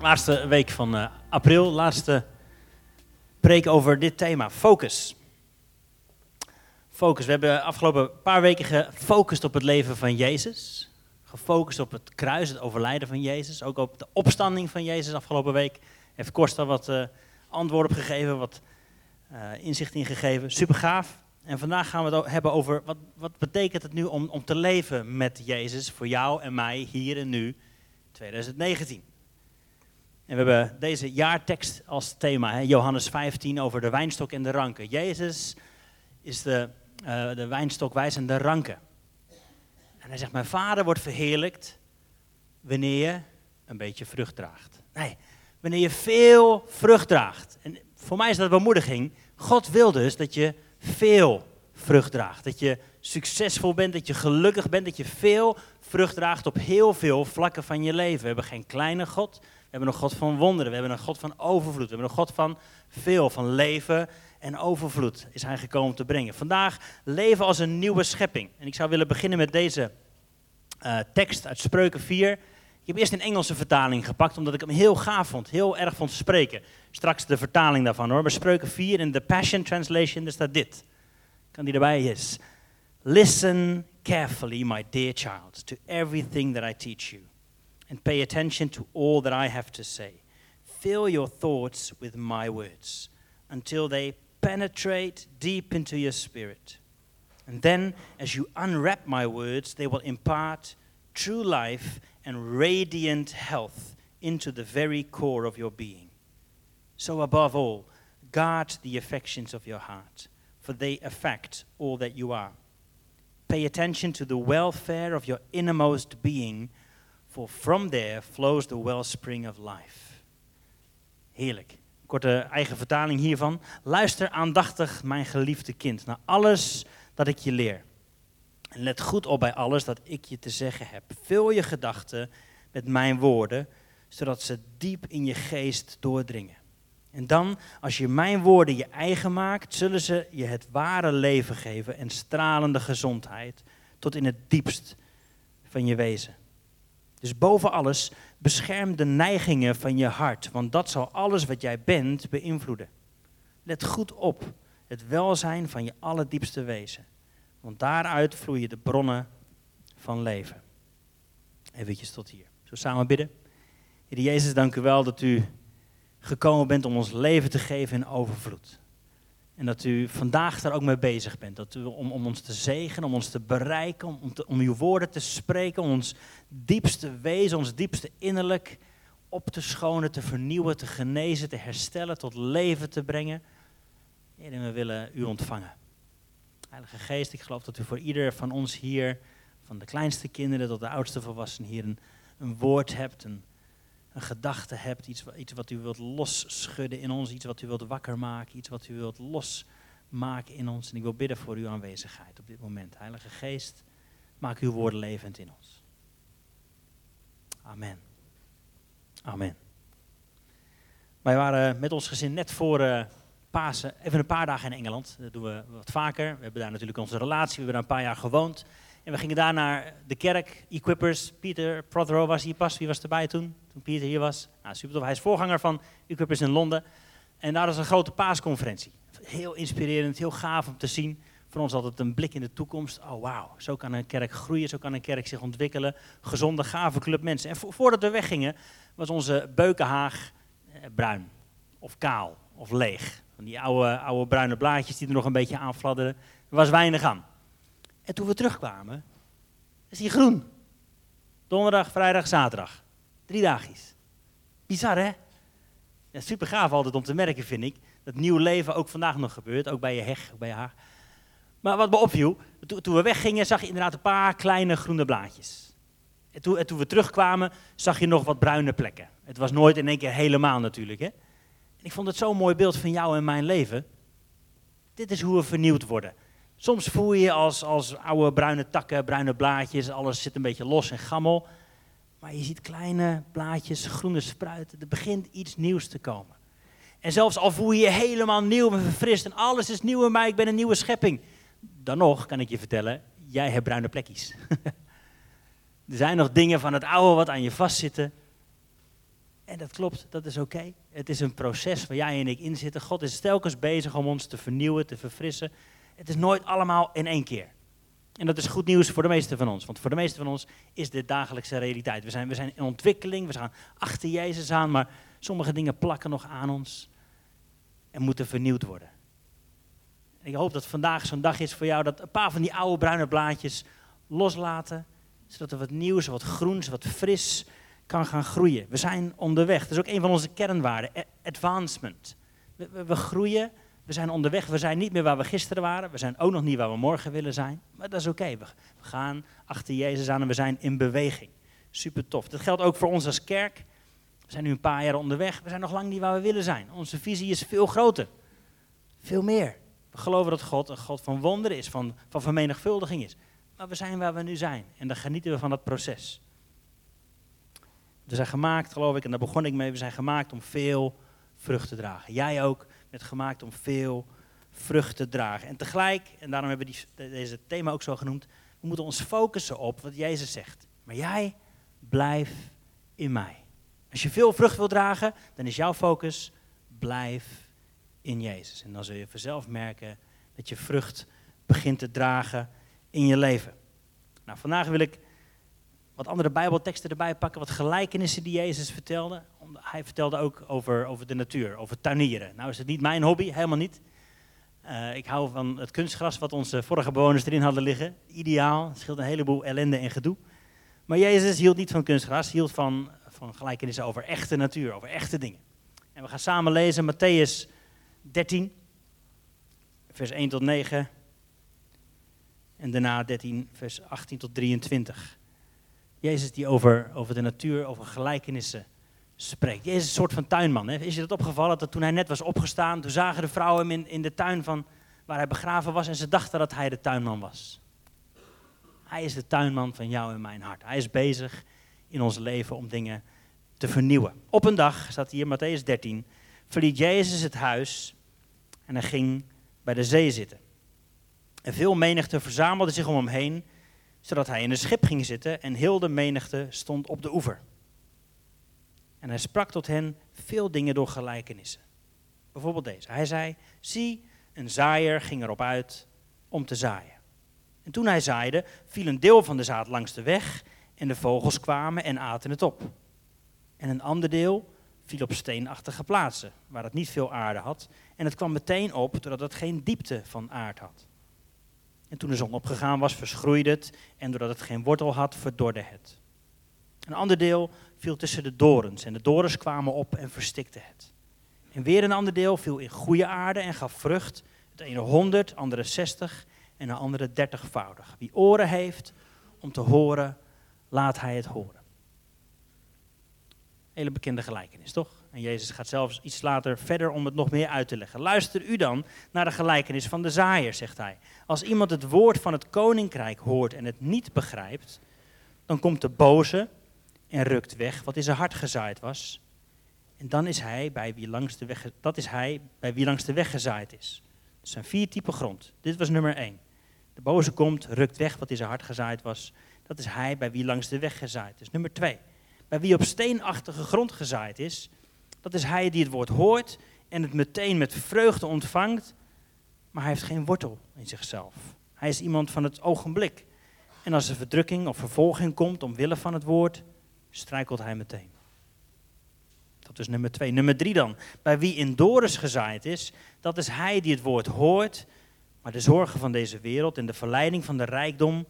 Laatste week van eh, april, laatste preek over dit thema, focus. Focus. We hebben afgelopen paar weken gefocust op het leven van Jezus. Gefocust op het kruis, het overlijden van Jezus. Ook op de opstanding van Jezus afgelopen week. Heeft Costa wat uh, antwoorden op gegeven, wat uh, inzicht in gegeven. Super gaaf. En vandaag gaan we het hebben over wat, wat betekent het nu om, om te leven met Jezus voor jou en mij hier en nu 2019. En we hebben deze jaartekst als thema, hè, Johannes 15 over de wijnstok en de ranken. Jezus is de, uh, de wijnstok, wij zijn de ranken. En hij zegt, mijn vader wordt verheerlijkt wanneer je een beetje vrucht draagt. Nee, wanneer je veel vrucht draagt. En voor mij is dat bemoediging. God wil dus dat je veel vrucht draagt. Dat je succesvol bent, dat je gelukkig bent, dat je veel vrucht draagt op heel veel vlakken van je leven. We hebben geen kleine God, we hebben een God van wonderen, we hebben een God van overvloed, we hebben een God van veel, van leven en overvloed is hij gekomen te brengen. Vandaag leven als een nieuwe schepping. En ik zou willen beginnen met deze uh, tekst uit Spreuken 4. Ik heb eerst een Engelse vertaling gepakt, omdat ik hem heel gaaf vond, heel erg vond spreken. Straks de vertaling daarvan hoor. Bij Spreuken 4 in de Passion Translation, daar staat dit. Kan die erbij? Yes. Listen carefully, my dear child, to everything that I teach you, and pay attention to all that I have to say. Fill your thoughts with my words until they penetrate deep into your spirit. And then, as you unwrap my words, they will impart true life and radiant health into the very core of your being. So, above all, guard the affections of your heart, for they affect all that you are. Pay attention to the welfare of your innermost being, for from there flows the wellspring of life. Heerlijk. Korte eigen vertaling hiervan. Luister aandachtig, mijn geliefde kind, naar alles dat ik je leer. En let goed op bij alles dat ik je te zeggen heb. Vul je gedachten met mijn woorden, zodat ze diep in je geest doordringen. En dan, als je mijn woorden je eigen maakt, zullen ze je het ware leven geven en stralende gezondheid tot in het diepst van je wezen. Dus boven alles, bescherm de neigingen van je hart, want dat zal alles wat jij bent beïnvloeden. Let goed op het welzijn van je allerdiepste wezen, want daaruit vloeien de bronnen van leven. Even tot hier. Zo samen bidden. Heer Jezus, dank u wel dat u gekomen bent om ons leven te geven in overvloed. En dat u vandaag daar ook mee bezig bent. Dat u, om, om ons te zegenen, om ons te bereiken, om, om, uw woorden te spreken, om ons diepste wezen, ons diepste innerlijk op te schonen, te vernieuwen, te genezen, te herstellen, tot leven te brengen. Heer, we willen u ontvangen. Heilige Geest, ik geloof dat u voor ieder van ons hier, van de kleinste kinderen tot de oudste volwassenen, hier een, een woord hebt, een gedachte hebt, iets, iets wat u wilt losschudden in ons, iets wat u wilt wakker maken, iets wat u wilt losmaken in ons. En ik wil bidden voor uw aanwezigheid op dit moment. Heilige Geest, maak uw woorden levend in ons. Amen. Amen. Wij waren met ons gezin net voor uh, Pasen even een paar dagen in Engeland. Dat doen we wat vaker. We hebben daar natuurlijk onze relatie, we hebben daar een paar jaar gewoond. En we gingen daar naar de kerk, Equippers. Pieter Prothero was hier pas. Wie was erbij toen? Toen Pieter hier was. Nou, super tof. Hij is voorganger van Equippers in Londen. En daar was een grote paasconferentie. Heel inspirerend, heel gaaf om te zien. Voor ons altijd een blik in de toekomst. Oh wauw, zo kan een kerk groeien, zo kan een kerk zich ontwikkelen. Gezonde, gave club mensen. En voordat we weggingen, was onze beukenhaag eh, bruin. Of kaal, of leeg. Van die oude, oude bruine blaadjes die er nog een beetje aan fladderden. Er was weinig aan. En toen we terugkwamen, is hij groen. Donderdag, vrijdag, zaterdag. Drie dagjes. Bizar hè? Ja, super gaaf altijd om te merken vind ik. Dat nieuw leven ook vandaag nog gebeurt. Ook bij je heg, ook bij je haar. Maar wat me opviel, toen we weggingen zag je inderdaad een paar kleine groene blaadjes. En toen, en toen we terugkwamen zag je nog wat bruine plekken. Het was nooit in één keer helemaal natuurlijk hè. En ik vond het zo'n mooi beeld van jou en mijn leven. Dit is hoe we vernieuwd worden. Soms voel je je als, als oude bruine takken, bruine blaadjes, alles zit een beetje los en gammel. Maar je ziet kleine blaadjes, groene spruiten. Er begint iets nieuws te komen. En zelfs al voel je je helemaal nieuw en verfrist en alles is nieuw in mij, ik ben een nieuwe schepping. Dan nog kan ik je vertellen, jij hebt bruine plekjes. er zijn nog dingen van het oude wat aan je vastzitten. En dat klopt, dat is oké. Het is een proces waar jij en ik in zitten. God is telkens bezig om ons te vernieuwen, te verfrissen. Het is nooit allemaal in één keer. En dat is goed nieuws voor de meesten van ons. Want voor de meesten van ons is dit dagelijkse realiteit. We zijn, we zijn in ontwikkeling, we gaan achter Jezus aan, maar sommige dingen plakken nog aan ons en moeten vernieuwd worden. En ik hoop dat vandaag zo'n dag is voor jou dat een paar van die oude bruine blaadjes loslaten, zodat er wat nieuws, wat groens, wat fris kan gaan groeien. We zijn onderweg. Dat is ook een van onze kernwaarden, advancement. We, we, groeien, we zijn onderweg, we zijn niet meer waar we gisteren waren, we zijn ook nog niet waar we morgen willen zijn, maar dat is oké. We, gaan achter Jezus aan en we zijn in beweging. Super tof. Dat geldt ook voor ons als kerk. We zijn nu een paar jaar onderweg, we zijn nog lang niet waar we willen zijn. Onze visie is veel groter, veel meer. We geloven dat God een God van wonderen is, van, van vermenigvuldiging is. Maar we zijn waar we nu zijn en dan genieten we van dat proces. We zijn gemaakt, geloof ik, en daar begon ik mee, we zijn gemaakt om veel vrucht te dragen. Jij ook bent gemaakt om veel vrucht te dragen. En tegelijk, en daarom hebben we deze thema ook zo genoemd, we moeten ons focussen op wat Jezus zegt. Maar jij blijf in mij. Als je veel vrucht wil dragen, dan is jouw focus blijf in Jezus. En dan zul je vanzelf merken dat je vrucht begint te dragen in je leven. Nou, vandaag wil ik wat andere Bijbelteksten erbij pakken, wat gelijkenissen die Jezus vertelde. Hij vertelde ook over, over de natuur, over tuinieren. Nou is het niet mijn hobby, helemaal niet. Uh, ik hou van het kunstgras wat onze vorige bewoners erin hadden liggen. Ideaal, het scheelt een heleboel ellende en gedoe. Maar Jezus hield niet van kunstgras, hield van, van gelijkenissen over echte natuur, over echte dingen. En we gaan samen lezen Matthäus 13, vers 1 tot 9. En daarna 13, vers 18 tot 23. Jezus die over, over de natuur, over gelijkenissen spreekt. Jezus is een soort van tuinman. Hè? Is je dat opgevallen dat toen hij net was opgestaan, toen zagen de vrouwen hem in, in de tuin van waar hij begraven was en ze dachten dat hij de tuinman was. Hij is de tuinman van jou en mijn hart. Hij is bezig in ons leven om dingen te vernieuwen. Op een dag, staat hier Matthäus 13, verliet Jezus het huis en hij ging bij de zee zitten. En veel menigte verzamelde zich om hem heen zodat hij in een schip ging zitten en heel de menigte stond op de oever. En hij sprak tot hen veel dingen door gelijkenissen. Bijvoorbeeld deze. Hij zei, zie, een zaaier ging erop uit om te zaaien. En toen hij zaaide, viel een deel van de zaad langs de weg en de vogels kwamen en aten het op. En een ander deel viel op steenachtige plaatsen, waar het niet veel aarde had. En het kwam meteen op, doordat het geen diepte van aard had. En toen de zon opgegaan was, verschroeide het. En doordat het geen wortel had, verdorde het. Een ander deel viel tussen de dorens. En de dorens kwamen op en verstikten het. En weer een ander deel viel in goede aarde en gaf vrucht. Het ene honderd, andere zestig en de andere dertigvoudig. Wie oren heeft om te horen, laat hij het horen. Hele bekende gelijkenis, toch? En Jezus gaat zelfs iets later verder om het nog meer uit te leggen. Luister u dan naar de gelijkenis van de zaaier, zegt hij. Als iemand het woord van het koninkrijk hoort en het niet begrijpt, dan komt de boze en rukt weg wat in zijn hart gezaaid was. En dan is hij bij wie langs de weg, dat is hij bij wie langs de weg gezaaid is. Er zijn vier typen grond. Dit was nummer één. De boze komt, rukt weg wat in zijn hart gezaaid was. Dat is hij bij wie langs de weg gezaaid is. Nummer twee. Bij wie op steenachtige grond gezaaid is, dat is hij die het woord hoort en het meteen met vreugde ontvangt, maar hij heeft geen wortel in zichzelf. Hij is iemand van het ogenblik. En als er verdrukking of vervolging komt omwille van het woord, strijkelt hij meteen. Dat is nummer twee. Nummer drie dan. Bij wie in Doris gezaaid is, dat is hij die het woord hoort, maar de zorgen van deze wereld en de verleiding van de rijkdom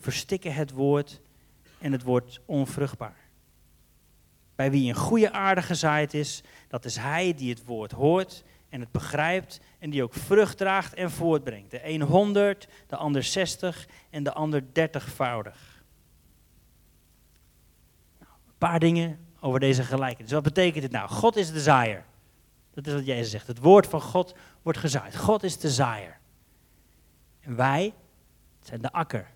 verstikken het woord en het wordt onvruchtbaar. Bij wie een goede aarde gezaaid is, dat is hij die het woord hoort en het begrijpt en die ook vrucht draagt en voortbrengt. De een honderd, de ander zestig en de ander dertigvoudig. Nou, een paar dingen over deze gelijkenis. Wat betekent dit nou? God is de zaaier. Dat is wat Jezus zegt. Het woord van God wordt gezaaid. God is de zaaier. En wij zijn de akker.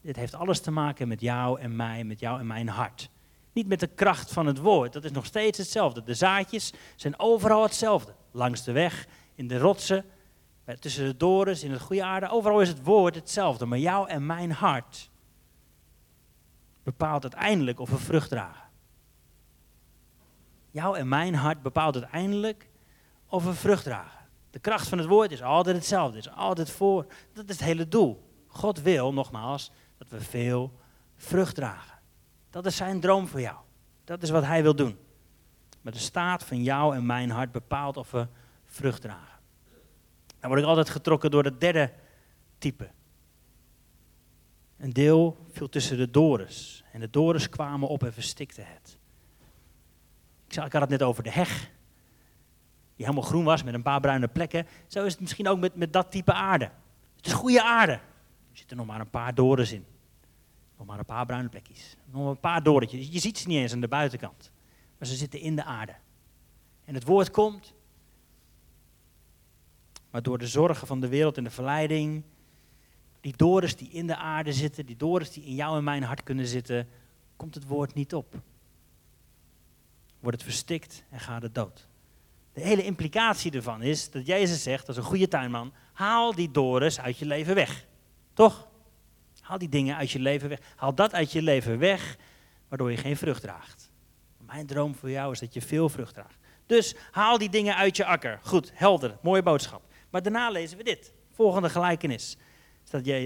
Dit heeft alles te maken met jou en mij, met jou en mijn hart. Niet met de kracht van het woord. Dat is nog steeds hetzelfde. De zaadjes zijn overal hetzelfde. Langs de weg, in de rotsen, tussen de dorens, in het goede aarde. Overal is het woord hetzelfde. Maar jou en mijn hart bepaalt uiteindelijk of we vrucht dragen. Jouw en mijn hart bepaalt uiteindelijk of we vrucht dragen. De kracht van het woord is altijd hetzelfde, is altijd voor. Dat is het hele doel. God wil, nogmaals, dat we veel vrucht dragen. Dat is zijn droom voor jou. Dat is wat hij wil doen. Maar de staat van jou en mijn hart bepaalt of we vrucht dragen. Dan word ik altijd getrokken door het derde type. Een deel viel tussen de dorens. En de dorens kwamen op en verstikten het. Ik, had het net over de heg. Die helemaal groen was met een paar bruine plekken. Zo is het misschien ook met, met dat type aarde. Het is goede aarde. Er zitten nog maar een paar dorens in. Nog maar een paar bruine plekjes. Nog een paar dorentjes. Je ziet ze niet eens aan de buitenkant. Maar ze zitten in de aarde. En het woord komt. Maar door de zorgen van de wereld en de verleiding. Die dorens die in de aarde zitten. Die dorens die in jou en mijn hart kunnen zitten. Komt het woord niet op. Wordt het verstikt en gaat het dood. De hele implicatie ervan is dat Jezus zegt, als een goede tuinman, haal die dorens uit je leven weg. Toch? Haal die dingen uit je leven weg. Haal dat uit je leven weg, waardoor je geen vrucht draagt. Mijn droom voor jou is dat je veel vrucht draagt. Dus haal die dingen uit je akker. Goed, helder, mooie boodschap. Maar daarna lezen we dit. Volgende gelijkenis.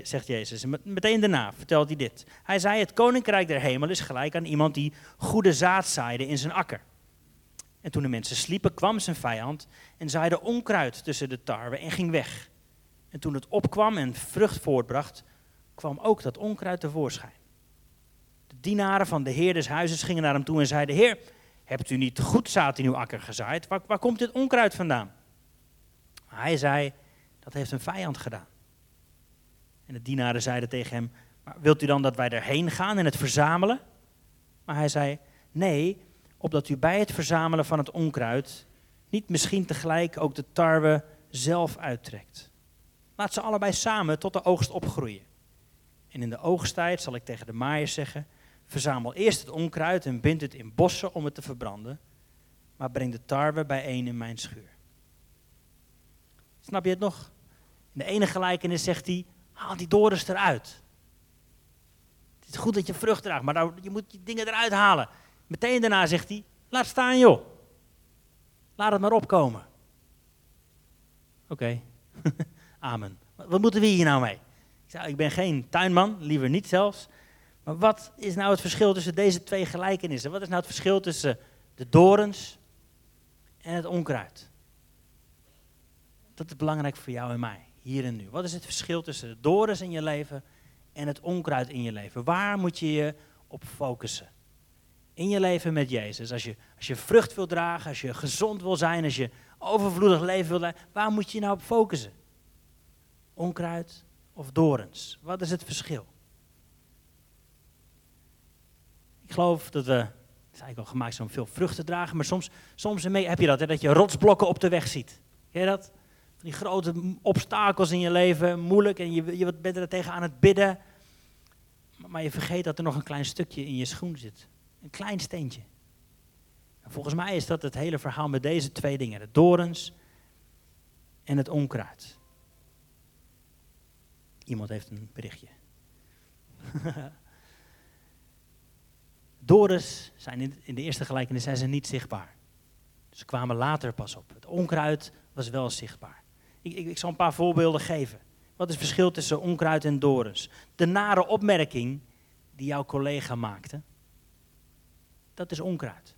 Zegt Jezus. Meteen daarna vertelt hij dit. Hij zei: Het koninkrijk der hemel is gelijk aan iemand die goede zaad zaaide in zijn akker. En toen de mensen sliepen, kwam zijn vijand en zaaide onkruid tussen de tarwe en ging weg. En toen het opkwam en vrucht voortbracht, kwam ook dat onkruid tevoorschijn. De dienaren van de heer des huizes gingen naar hem toe en zeiden: Heer, hebt u niet goed zaad in uw akker gezaaid? Waar, waar komt dit onkruid vandaan? Hij zei: Dat heeft een vijand gedaan. En de dienaren zeiden tegen hem: maar Wilt u dan dat wij erheen gaan en het verzamelen? Maar hij zei: Nee, opdat u bij het verzamelen van het onkruid niet misschien tegelijk ook de tarwe zelf uittrekt. Laat ze allebei samen tot de oogst opgroeien. En in de oogsttijd zal ik tegen de maaiers zeggen: Verzamel eerst het onkruid en bind het in bossen om het te verbranden, maar breng de tarwe bijeen in mijn schuur. Snap je het nog? In de ene gelijkenis zegt hij: Haal die dorens eruit. Het is goed dat je vrucht draagt, maar nou, je moet die dingen eruit halen. Meteen daarna zegt hij, laat staan joh. Laat het maar opkomen. Oké, amen. Wat moeten we hier nou mee? Ik ben geen tuinman, liever niet zelfs. Maar wat is nou het verschil tussen deze twee gelijkenissen? Wat is nou het verschil tussen de dorens en het onkruid? Dat is belangrijk voor jou en mij, hier en nu. Wat is het verschil tussen de dorens in je leven en het onkruid in je leven? Waar moet je je op focussen? in je leven met Jezus. Als je, als je vrucht wil dragen, als je gezond wil zijn, als je overvloedig leven wil leiden, waar moet je nou op focussen? Onkruid of dorens? Wat is het verschil? Ik geloof dat we, het is eigenlijk al gemaakt om veel vrucht te dragen, maar soms, soms heb je dat, hè, dat je rotsblokken op de weg ziet. Ken je dat? Die grote obstakels in je leven, moeilijk en je, je bent er tegen aan het bidden. Maar je vergeet dat er nog een klein stukje in je schoen zit. Een klein steentje. En volgens mij is dat het hele verhaal met deze twee dingen: de dorens en het onkruid. Iemand heeft een berichtje. dorens zijn in de eerste gelijkenis zijn ze niet zichtbaar. Ze kwamen later pas op. Het onkruid was wel zichtbaar. Ik, ik, ik zal een paar voorbeelden geven. Wat is het verschil tussen onkruid en dorens? De nare opmerking die jouw collega maakte dat is onkruid.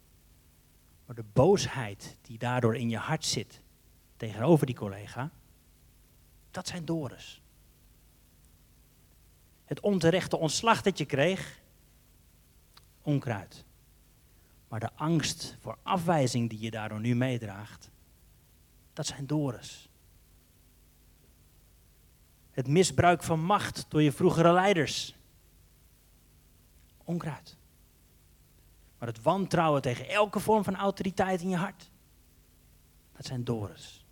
Maar de boosheid die daardoor in je hart zit tegenover die collega, dat zijn dorens. Het onterechte ontslag dat je kreeg, onkruid. Maar de angst voor afwijzing die je daardoor nu meedraagt, dat zijn dorens. Het misbruik van macht door je vroegere leiders, onkruid. Maar het wantrouwen tegen elke vorm van autoriteit in je hart, dat zijn dorens.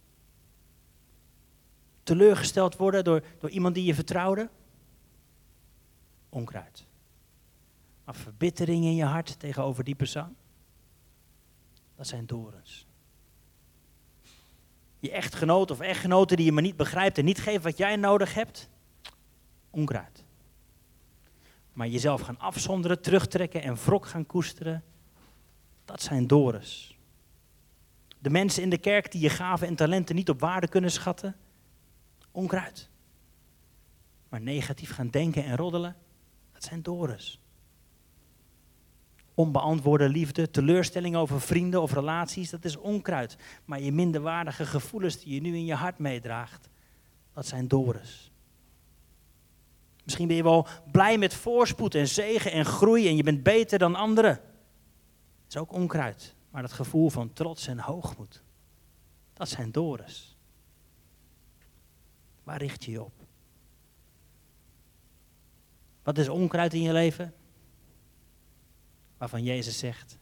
Teleurgesteld worden door, door iemand die je vertrouwde, onkruid. Maar verbittering in je hart tegenover die persoon, dat zijn dorens. Je echtgenoot of echtgenote die je maar niet begrijpt en niet geeft wat jij nodig hebt, onkruid. Maar jezelf gaan afzonderen, terugtrekken en wrok gaan koesteren, dat zijn dorens. De mensen in de kerk die je gaven en talenten niet op waarde kunnen schatten. Onkruid. Maar negatief gaan denken en roddelen, dat zijn dorens. Onbeantwoorde liefde, teleurstelling over vrienden of relaties, dat is onkruid. Maar je minderwaardige gevoelens die je nu in je hart meedraagt, dat zijn dorens. Misschien ben je wel blij met voorspoed en zegen en groei en je bent beter dan anderen. Dat is ook onkruid. Maar dat gevoel van trots en hoogmoed, dat zijn dorens. Waar richt je je op? Wat is onkruid in je leven? Waarvan Jezus zegt,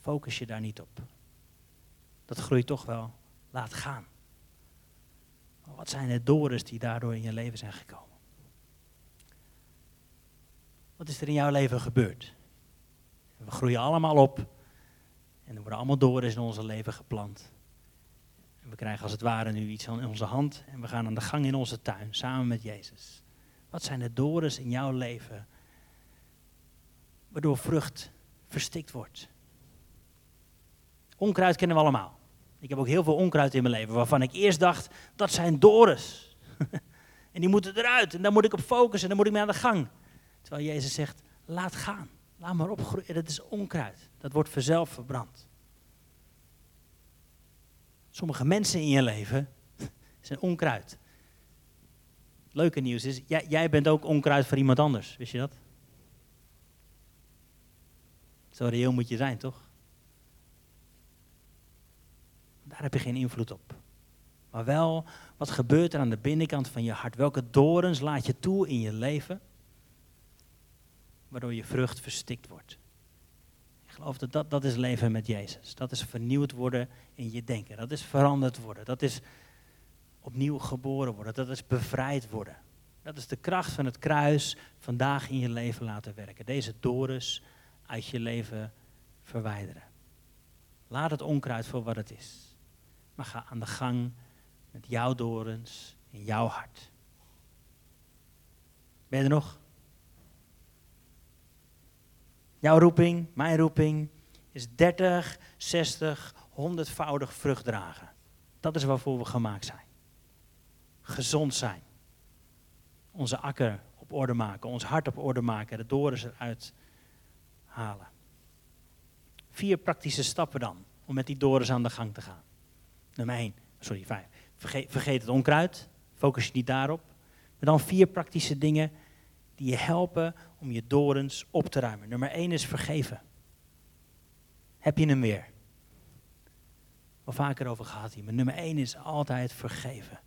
focus je daar niet op. Dat groeit toch wel. Laat gaan. Maar wat zijn de dorens die daardoor in je leven zijn gekomen? Wat is er in jouw leven gebeurd? We groeien allemaal op. En er worden allemaal dorens in onze leven geplant. En we krijgen als het ware nu iets in onze hand. En we gaan aan de gang in onze tuin samen met Jezus. Wat zijn de dorens in jouw leven waardoor vrucht verstikt wordt? Onkruid kennen we allemaal. Ik heb ook heel veel onkruid in mijn leven waarvan ik eerst dacht, dat zijn dorens. en die moeten eruit en daar moet ik op focussen en dan moet ik mee aan de gang. Terwijl Jezus zegt, laat gaan. Laat maar opgroeien. Dat is onkruid. Dat wordt vanzelf verbrand. Sommige mensen in je leven zijn onkruid. Leuke nieuws is, jij, jij bent ook onkruid voor iemand anders. Wist je dat? Zo reëel moet je zijn, toch? Daar heb je geen invloed op. Maar wel, wat gebeurt er aan de binnenkant van je hart? Welke dorens laat je toe in je leven? waardoor je vrucht verstikt wordt. Ik geloof dat, dat dat is leven met Jezus. Dat is vernieuwd worden in je denken. Dat is veranderd worden. Dat is opnieuw geboren worden. Dat is bevrijd worden. Dat is de kracht van het kruis vandaag in je leven laten werken. Deze dorens uit je leven verwijderen. Laat het onkruid voor wat het is. Maar ga aan de gang met jouw dorens in jouw hart. Ben je er nog? Jouw roeping, mijn roeping, is 30, 60, 100voudig vrucht dragen. Dat is waarvoor we gemaakt zijn. Gezond zijn. Onze akker op orde maken, ons hart op orde maken, de dorens eruit halen. Vier praktische stappen dan, om met die dorens aan de gang te gaan. Nummer 1, sorry, vijf. Vergeet, het onkruid, focus je niet daarop. Maar dan vier praktische dingen die je helpen om je dorens op te ruimen. Nummer 1 is vergeven. Heb je hem weer? Al vaker over gehad hier, maar nummer 1 is altijd vergeven.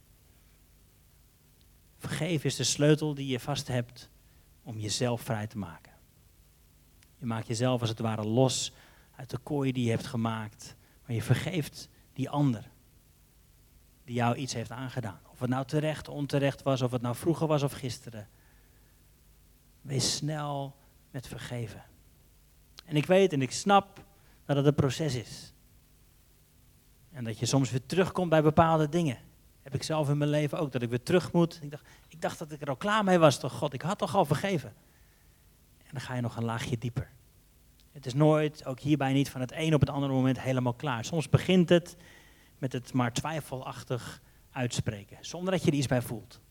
Vergeven is de sleutel die je vast hebt om jezelf vrij te maken. Je maakt jezelf als het ware los uit de kooi die je hebt gemaakt, maar je vergeeft die ander die jou iets heeft aangedaan. Of het nou terecht, onterecht was, of het nou vroeger was of gisteren. Wees snel met vergeven. En ik weet en ik snap dat het een proces is. En dat je soms weer terugkomt bij bepaalde dingen. Heb ik zelf in mijn leven ook, dat ik weer terug moet. Ik dacht, ik dacht dat ik er al klaar mee was, toch God, ik had toch al vergeven. En dan ga je nog een laagje dieper. Het is nooit, ook hierbij niet, van het een op het andere moment helemaal klaar. Soms begint het met het maar twijfelachtig uitspreken, zonder dat je er iets bij voelt.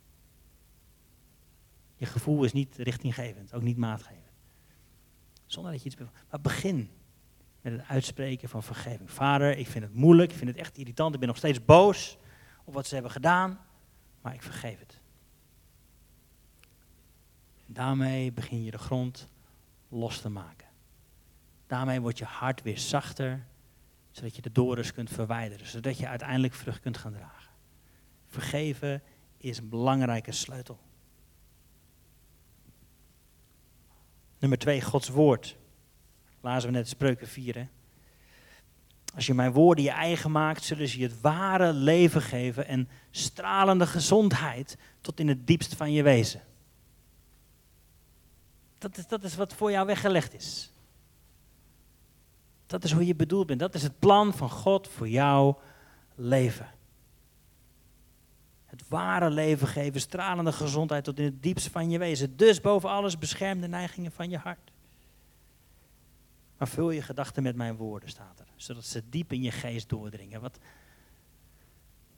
Je gevoel is niet richtinggevend, ook niet maatgevend. Zonder dat je iets... Maar begin met het uitspreken van vergeving. Vader, ik vind het moeilijk, ik vind het echt irritant, ik ben nog steeds boos op wat ze hebben gedaan, maar ik vergeef het. Daarmee begin je de grond los te maken. Daarmee wordt je hart weer zachter, zodat je de dorens kunt verwijderen, zodat je uiteindelijk vrucht kunt gaan dragen. Vergeven is een belangrijke sleutel. Nummer twee, Gods woord. Lazen we net spreuken 4. Als je mijn woorden je eigen maakt, zullen ze je het ware leven geven en stralende gezondheid tot in het diepst van je wezen. Dat is, dat is wat voor jou weggelegd is. Dat is hoe je bedoeld bent. Dat is het plan van God voor jouw leven het ware leven geven, stralende gezondheid tot in het diepste van je wezen. Dus boven alles bescherm de neigingen van je hart. Maar vul je gedachten met mijn woorden, staat er. Zodat ze diep in je geest doordringen. Wat,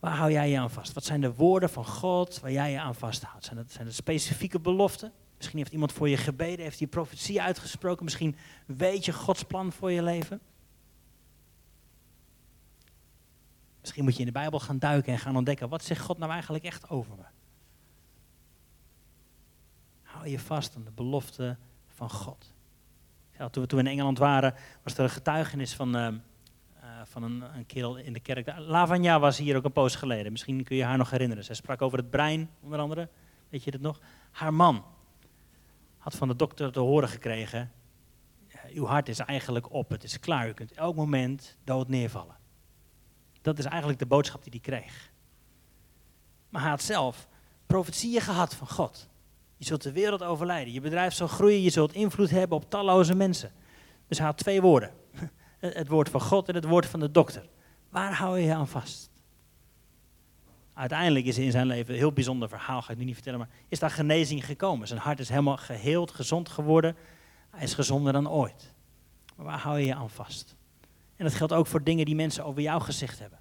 waar hou jij je aan vast? Wat zijn de woorden van God waar jij je aan vasthoudt? Zijn het, zijn het specifieke beloften? Misschien heeft iemand voor je gebeden, heeft hij profetie uitgesproken. Misschien weet je Gods plan voor je leven. Misschien moet je in de Bijbel gaan duiken en gaan ontdekken, wat zegt God nou eigenlijk echt over me? Hou je vast aan de belofte van God. Ja, toen, we, toen we in Engeland waren, was er een getuigenis van, uh, uh, van een, een kerel in de kerk. Lavanya was hier ook een poos geleden. Misschien kun je haar nog herinneren. Zij sprak over het brein, onder andere. Weet je dat nog? Haar man had van de dokter te horen gekregen: Uw hart is eigenlijk op, het is klaar. U kunt elk moment dood neervallen. Dat is eigenlijk de boodschap die hij kreeg. Maar hij had zelf profetieën gehad van God. Je zult de wereld overlijden. Je bedrijf zal groeien. Je zult invloed hebben op talloze mensen. Dus had twee woorden. Het woord van God en het woord van de dokter. Waar hou je je aan vast? Uiteindelijk is in zijn leven een heel bijzonder verhaal, ga ik nu niet vertellen, maar is daar genezing gekomen. Zijn hart is helemaal geheeld, gezond geworden. Hij is gezonder dan ooit. Maar waar hou je je aan vast? En dat geldt ook voor dingen die mensen over jou gezegd hebben.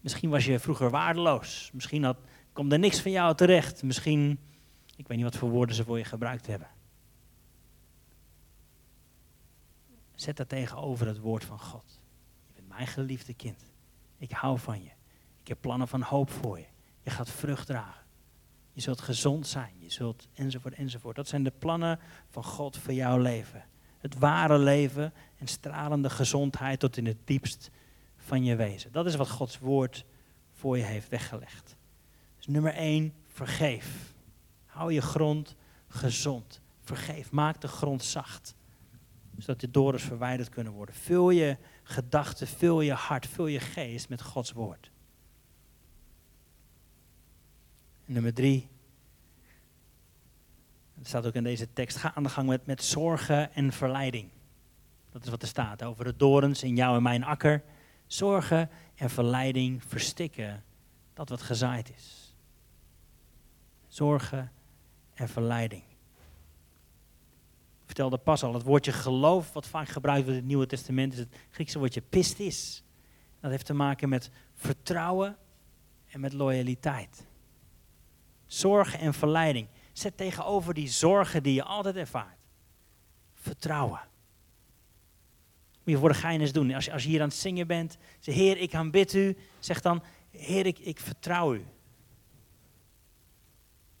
Misschien was je vroeger waardeloos. Misschien had, komt er niks van jou terecht. Misschien, ik weet niet wat voor woorden ze voor je gebruikt hebben. Zet dat tegenover het woord van God. Je bent mijn geliefde kind. Ik hou van je. Ik heb plannen van hoop voor je. Je gaat vrucht dragen. Je zult gezond zijn. Je zult enzovoort enzovoort. Dat zijn de plannen van God voor jouw leven. Het ware leven en stralende gezondheid tot in het diepst van je wezen. Dat is wat Gods woord voor je heeft weggelegd. Nummer één, vergeef. Hou je grond gezond. Vergeef. Maak de grond zacht. Zodat de dorens verwijderd kunnen worden. Vul je gedachten, vul je hart, vul je geest met Gods woord. En nummer drie. Het staat ook in deze tekst. Ga aan de gang met, met zorgen en verleiding. Dat is wat er staat over de dorens in jou en mijn akker. Zorgen en verleiding verstikken dat wat gezaaid is. Zorgen en verleiding. Ik vertelde pas al, het woordje geloof, wat vaak gebruikt wordt in het Nieuwe Testament, is het Griekse woordje pistis. Dat heeft te maken met vertrouwen en met loyaliteit. Zorgen en verleiding. Zet tegenover die zorgen die je altijd ervaart. Vertrouwen. Moet je voor de gein eens doen. Als je, als je hier aan het zingen bent, zeg Heer, ik aanbid u. Zeg dan, Heer, ik, ik vertrouw u.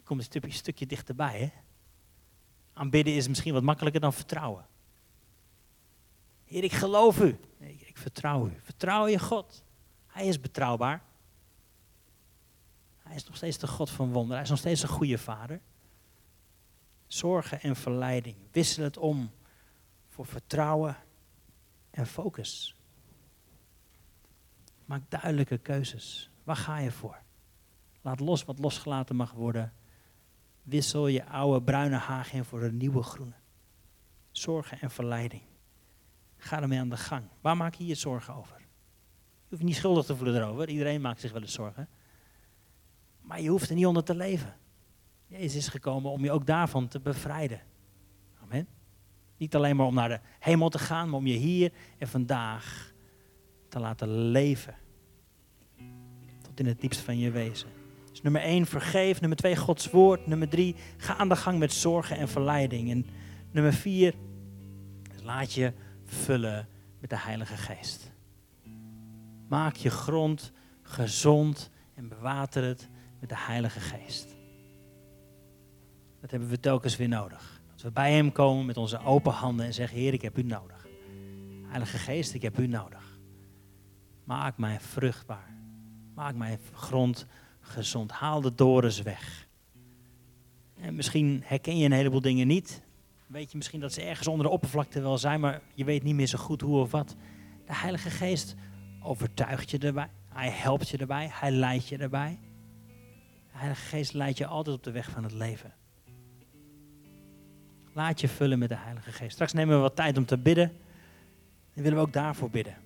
Kom een stukje, stukje dichterbij, hè. Aanbidden is misschien wat makkelijker dan vertrouwen. Heer, ik geloof u. Ik, ik vertrouw u. Vertrouw je God. Hij is betrouwbaar. Hij is nog steeds de God van wonder. Hij is nog steeds een goede vader. Zorgen en verleiding. Wissel het om voor vertrouwen en focus. Maak duidelijke keuzes. Waar ga je voor? Laat los wat losgelaten mag worden. Wissel je oude bruine haag in voor een nieuwe groene. Zorgen en verleiding. Ga ermee aan de gang. Waar maak je je zorgen over? Je hoeft niet schuldig te voelen erover. Iedereen maakt zich wel eens zorgen. Maar je hoeft er niet onder te leven. Jezus is gekomen om je ook daarvan te bevrijden. Amen. Niet alleen maar om naar de hemel te gaan, maar om je hier en vandaag te laten leven. Tot in het diepst van je wezen. Dus nummer één, vergeef. Nummer twee, Gods woord. Nummer drie, ga aan de gang met zorgen en verleiding. En nummer vier, laat je vullen met de Heilige Geest. Maak je grond gezond en bewater het met de Heilige Geest. Dat hebben we telkens weer nodig. Dat we bij Hem komen met onze open handen en zeggen, Heer, ik heb U nodig. Heilige Geest, ik heb U nodig. Maak mij vruchtbaar. Maak mijn grond gezond. Haal de dorens weg. En misschien herken je een heleboel dingen niet. Weet je misschien dat ze ergens onder de oppervlakte wel zijn, maar je weet niet meer zo goed hoe of wat. De Heilige Geest overtuigt je erbij. Hij helpt je erbij. Hij leidt je erbij. De Heilige Geest leidt je altijd op de weg van het leven. Laat je vullen met de Heilige Geest. Straks nemen we wat tijd om te bidden. En willen we ook daarvoor bidden.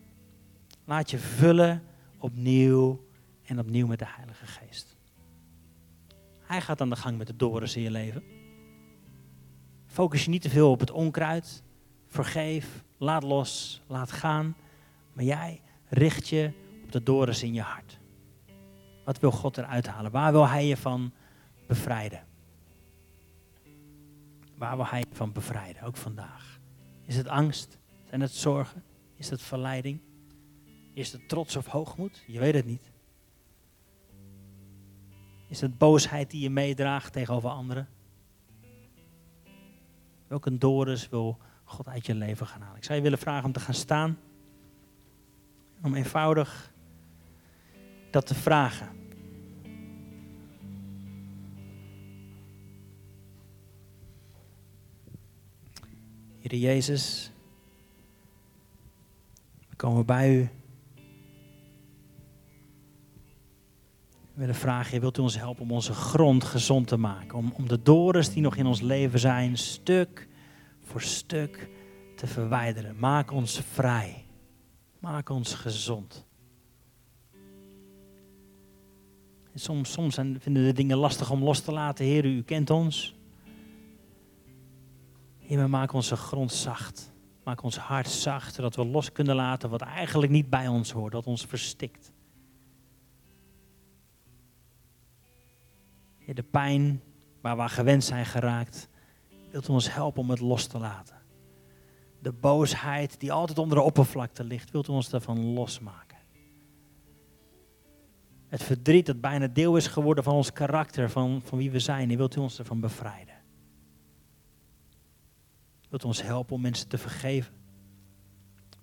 Laat je vullen opnieuw en opnieuw met de Heilige Geest. Hij gaat aan de gang met de dorens in je leven. Focus je niet te veel op het onkruid. Vergeef, laat los, laat gaan. Maar jij richt je op de dorens in je hart. Wat wil God eruit halen? Waar wil Hij je van bevrijden? Waar wil Hij je van bevrijden, ook vandaag? Is het angst? Zijn het zorgen? Is het verleiding? Is het trots of hoogmoed? Je weet het niet. Is het boosheid die je meedraagt tegenover anderen? Welke dorens wil God uit je leven gaan halen? Ik zou je willen vragen om te gaan staan. Om eenvoudig dat te vragen. Heer Jezus, we komen bij u. willen vragen, wilt u ons helpen om onze grond gezond te maken? Om, om de dorens die nog in ons leven zijn, stuk voor stuk te verwijderen. Maak ons vrij. Maak ons gezond. En soms, soms vinden we dingen lastig om los te laten. Heer, u kent ons. Heer, maak onze grond zacht. Maak ons hart zacht, zodat we los kunnen laten wat eigenlijk niet bij ons hoort, dat ons verstikt. De pijn waar we gewend zijn geraakt, wilt u ons helpen om het los te laten. De boosheid die altijd onder de oppervlakte ligt, wilt u ons daarvan losmaken. Het verdriet dat bijna deel is geworden van ons karakter, van, van wie we zijn, wilt u ons ervan bevrijden. Wilt u ons helpen om mensen te vergeven.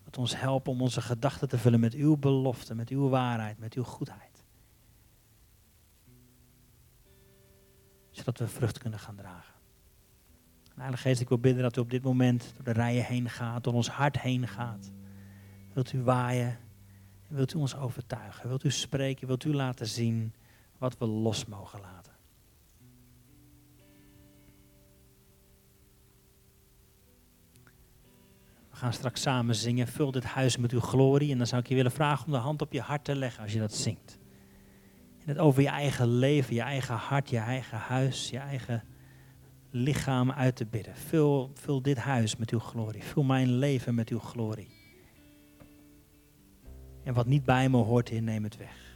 Wilt u ons helpen om onze gedachten te vullen met uw belofte, met uw waarheid, met uw goedheid. Zodat we vrucht kunnen gaan dragen. Heilige Geest, ik wil bidden dat u op dit moment door de rijen heen gaat, door ons hart heen gaat. Wilt u waaien? Wilt u ons overtuigen? Wilt u spreken? Wilt u laten zien wat we los mogen laten? We gaan straks samen zingen. Vul dit huis met uw glorie. En dan zou ik je willen vragen om de hand op je hart te leggen als je dat zingt. En het over je eigen leven, je eigen hart, je eigen huis, je eigen lichaam uit te bidden. Vul, vul dit huis met uw glorie. Vul mijn leven met uw glorie. En wat niet bij me hoort, neem het weg.